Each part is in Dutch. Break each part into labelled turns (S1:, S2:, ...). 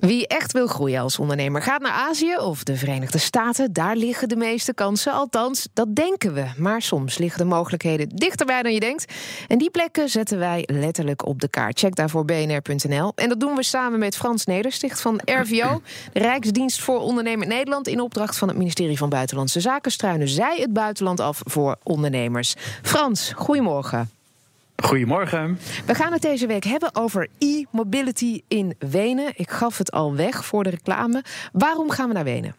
S1: Wie echt wil groeien als ondernemer gaat naar Azië of de Verenigde Staten. Daar liggen de meeste kansen. Althans, dat denken we. Maar soms liggen de mogelijkheden dichterbij dan je denkt. En die plekken zetten wij letterlijk op de kaart. Check daarvoor bnr.nl. En dat doen we samen met Frans Nedersticht van RVO, de Rijksdienst voor Ondernemer Nederland. In opdracht van het ministerie van Buitenlandse Zaken struinen zij het buitenland af voor ondernemers. Frans, goedemorgen.
S2: Goedemorgen.
S1: We gaan het deze week hebben over e-mobility in Wenen. Ik gaf het al weg voor de reclame. Waarom gaan we naar Wenen?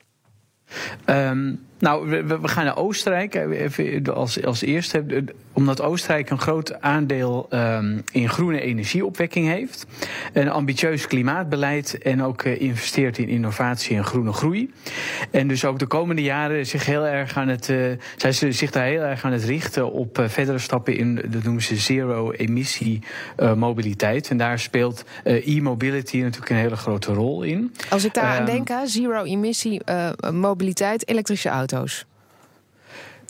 S2: Um, nou, we, we, gaan naar Oostenrijk even als, als eerste. Omdat Oostenrijk een groot aandeel um, in groene energieopwekking heeft. Een ambitieus klimaatbeleid en ook uh, investeert in innovatie en groene groei. En dus ook de komende jaren zich heel erg aan het, uh, zijn ze zich daar heel erg aan het richten op uh, verdere stappen in, dat noemen ze zero-emissie mobiliteit. En daar speelt e-mobility natuurlijk een hele grote rol in.
S1: Als ik daar aan um, denk, zero-emissie mobiliteit, elektrische auto's.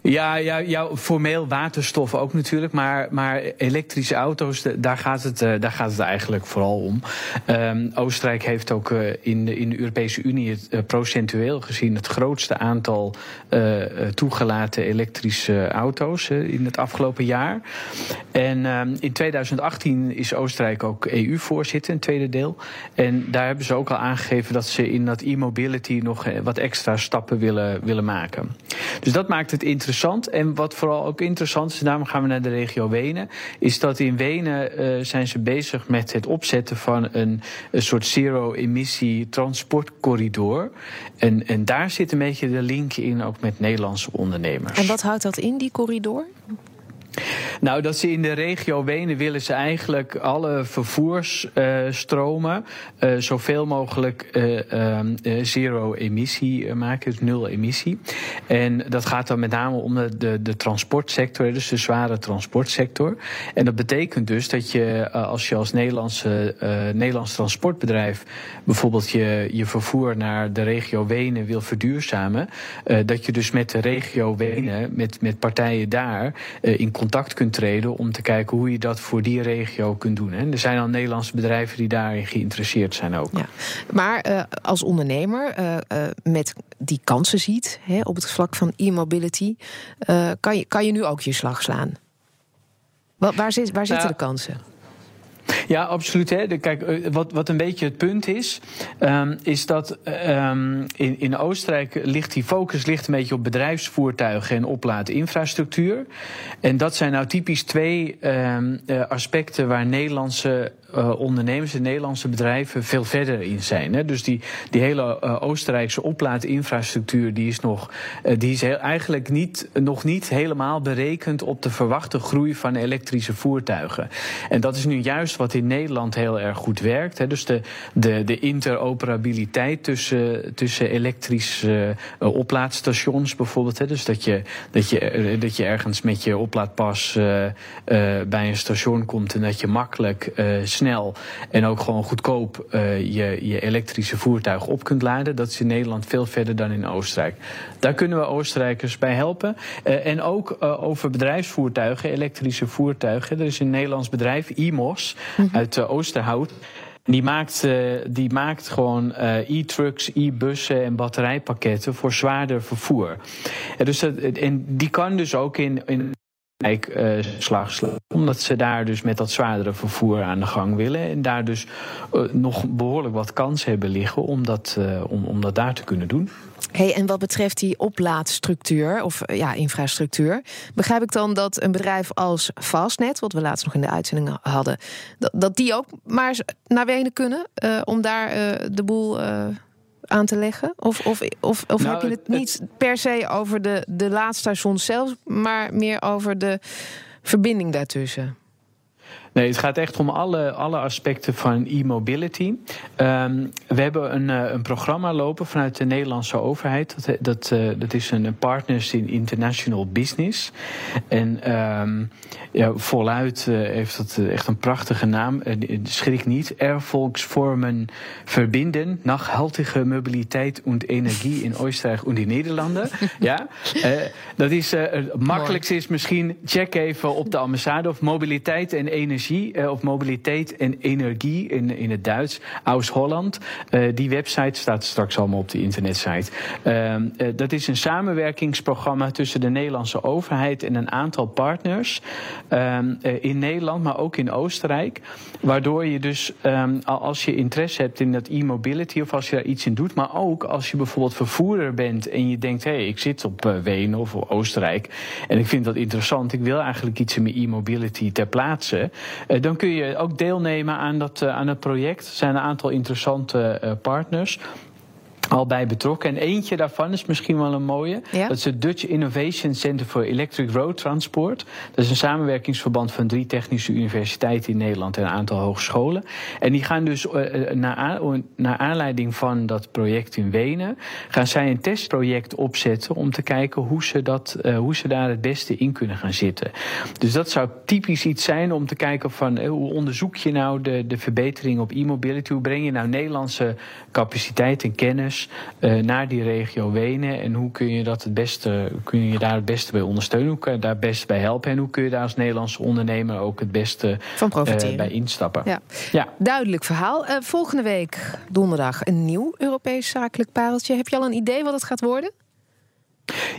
S2: Ja, ja, ja, formeel waterstof ook natuurlijk. Maar, maar elektrische auto's, daar gaat het, daar gaat het eigenlijk vooral om. Um, Oostenrijk heeft ook uh, in, de, in de Europese Unie het, uh, procentueel gezien het grootste aantal toegelaten elektrische auto's in het afgelopen jaar. En um, in 2018 is Oostenrijk ook EU-voorzitter, een tweede deel. En daar hebben ze ook al aangegeven dat ze in dat e-mobility nog wat extra stappen willen, willen maken. Dus dat maakt het interessant interessant. En wat vooral ook interessant is, daarom gaan we naar de regio Wenen, is dat in Wenen uh, zijn ze bezig met het opzetten van een, een soort zero-emissie transportcorridor. En, en daar zit een beetje de link in, ook met Nederlandse ondernemers.
S1: En wat houdt dat in, die corridor?
S2: Nou, dat ze in de regio Wenen willen ze eigenlijk alle vervoersstromen uh, uh, zoveel mogelijk uh, zero emissie maken, dus nul emissie. En dat gaat dan met name om de, de, de, transportsector, dus de zware transportsector. En dat betekent dus dat je als je als Nederlandse, Nederlands transportbedrijf bijvoorbeeld je, je vervoer naar de regio Wenen wil verduurzamen, dat je dus met de regio Wenen, met, met partijen daar in contact kunt treden om te kijken hoe je dat voor die regio kunt doen. En er zijn al Nederlandse bedrijven die daarin geïnteresseerd zijn ook. Ja.
S1: Maar uh, als ondernemer uh, uh, met die kansen ziet hè, op het vlak van e-mobility, kan, je, kan je nu ook je slag slaan? Waar, waar, zit, waar zitten de kansen?
S2: Ja, absoluut. Hè. kijk, eh, wat, wat een beetje het punt is, um, is dat um, in, in Oostenrijk ligt die focus ligt een beetje op bedrijfsvoertuigen en oplaadinfrastructuur. En dat zijn nou typisch twee um, aspecten waar Nederlandse uh, ondernemers en Nederlandse bedrijven veel verder in zijn. Hè. Dus die, die hele uh, Oostenrijkse oplaadinfrastructuur die is, nog, uh, die is eigenlijk niet, nog niet helemaal berekend op de verwachte groei van elektrische voertuigen. En dat is nu juist wat in Nederland heel erg goed werkt. Hè. Dus de, de, de interoperabiliteit tussen, tussen elektrische oplaadstations bijvoorbeeld. Hè. Dus dat je, dat, je, dat je ergens met je oplaadpas bij een station komt en dat je makkelijk snel en ook gewoon goedkoop uh, je, je elektrische voertuig op kunt laden. Dat is in Nederland veel verder dan in Oostenrijk. Daar kunnen we Oostenrijkers bij helpen. Uh, en ook uh, over bedrijfsvoertuigen, elektrische voertuigen. Er is een Nederlands bedrijf, IMOS, mm -hmm. uit Oosterhout. Die maakt, uh, die maakt gewoon uh, e-trucks, e-bussen en batterijpakketten voor zwaarder vervoer. En, dus dat, en die kan dus ook in, in slaan. Omdat ze daar dus met dat zwaardere vervoer aan de gang willen. En daar dus uh, nog behoorlijk wat kans hebben liggen om dat, uh, om, om dat daar te kunnen doen.
S1: Hey, en wat betreft die oplaadstructuur of ja, infrastructuur, begrijp ik dan dat een bedrijf als Fastnet, wat we laatst nog in de uitzending hadden, dat, dat die ook maar naar Wenen kunnen om daar de boel aan te leggen? Of, of, of, of nou, heb je het niet per se over de, de laadstation zelf, maar meer over de verbinding daartussen?
S2: Nee, het gaat echt om alle, alle aspecten van e-mobility. Um, we hebben een, uh, een programma lopen vanuit de Nederlandse overheid. Dat, dat, uh, dat is een Partners in International Business. En um, ja, voluit uh, heeft dat echt een prachtige naam. schrik niet. Erfolgsvormen verbinden. Nachhaltige mobiliteit en energie in Oostenrijk en in Nederlanden. ja, dat is het makkelijkste is misschien check even op de ambassade of mobiliteit en energie energie of mobiliteit en energie in, in het Duits, Aus Holland. die website staat straks allemaal op de internetsite. Ehm, dat is een samenwerkingsprogramma tussen de Nederlandse overheid en een aantal partners ehm, in Nederland, maar ook in Oostenrijk. Waardoor je dus, um, als je interesse hebt in dat e-mobility of als je daar iets in doet, maar ook als je bijvoorbeeld vervoerder bent en je denkt: hé, hey, ik zit op Wenen of Oostenrijk en ik vind dat interessant, ik wil eigenlijk iets in mijn e-mobility ter plaatse, dan kun je ook deelnemen aan dat, uh, aan het project. Er zijn een aantal interessante partners al bij betrokken. En eentje daarvan is misschien wel een mooie. Dat is het Dutch Innovation Center for Electric Road Transport. Dat is een samenwerkingsverband van drie technische universiteiten in Nederland en een aantal hogescholen. En die gaan dus uh, naar, naar, aanleiding van dat project in Wenen, gaan zij een testproject opzetten om te kijken hoe ze, dat, uh, hoe ze daar het beste in kunnen gaan zitten. Dus dat zou typisch iets zijn om te kijken van uh, hoe onderzoek je nou de, de verbetering op e-mobility? Hoe breng je nou Nederlandse capaciteit en kennis uh, naar die regio Wenen. En hoe kun je, dat het beste, kun je daar het beste bij ondersteunen? Hoe kun je daar het beste bij helpen? En hoe kun je daar als Nederlandse ondernemer ook het beste
S1: Van
S2: uh, bij instappen?
S1: Ja. ja. Duidelijk verhaal. Uh, volgende week donderdag een nieuw Europees zakelijk pareltje. Heb je al een idee wat het gaat worden?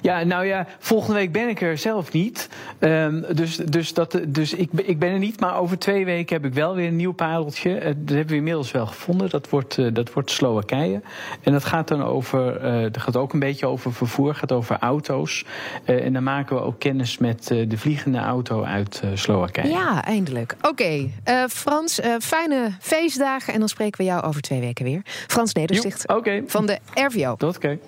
S2: Ja, nou ja, volgende week ben ik er zelf niet. Um, dus dus, dat, dus ik, ik ben er niet. Maar over twee weken heb ik wel weer een nieuw pareltje. Uh, dat hebben we inmiddels wel gevonden. Dat wordt, uh, dat wordt Slowakije. En dat gaat dan over. Uh, dat gaat ook een beetje over vervoer. gaat over auto's. en dan maken we ook kennis met de vliegende auto uit Slowakije.
S1: Ja, eindelijk. Oké. Okay. Frans, fijne feestdagen. En dan spreken we jou over twee weken weer. Frans Nedersticht
S2: okay.
S1: van de RVO.
S2: Tot kijk.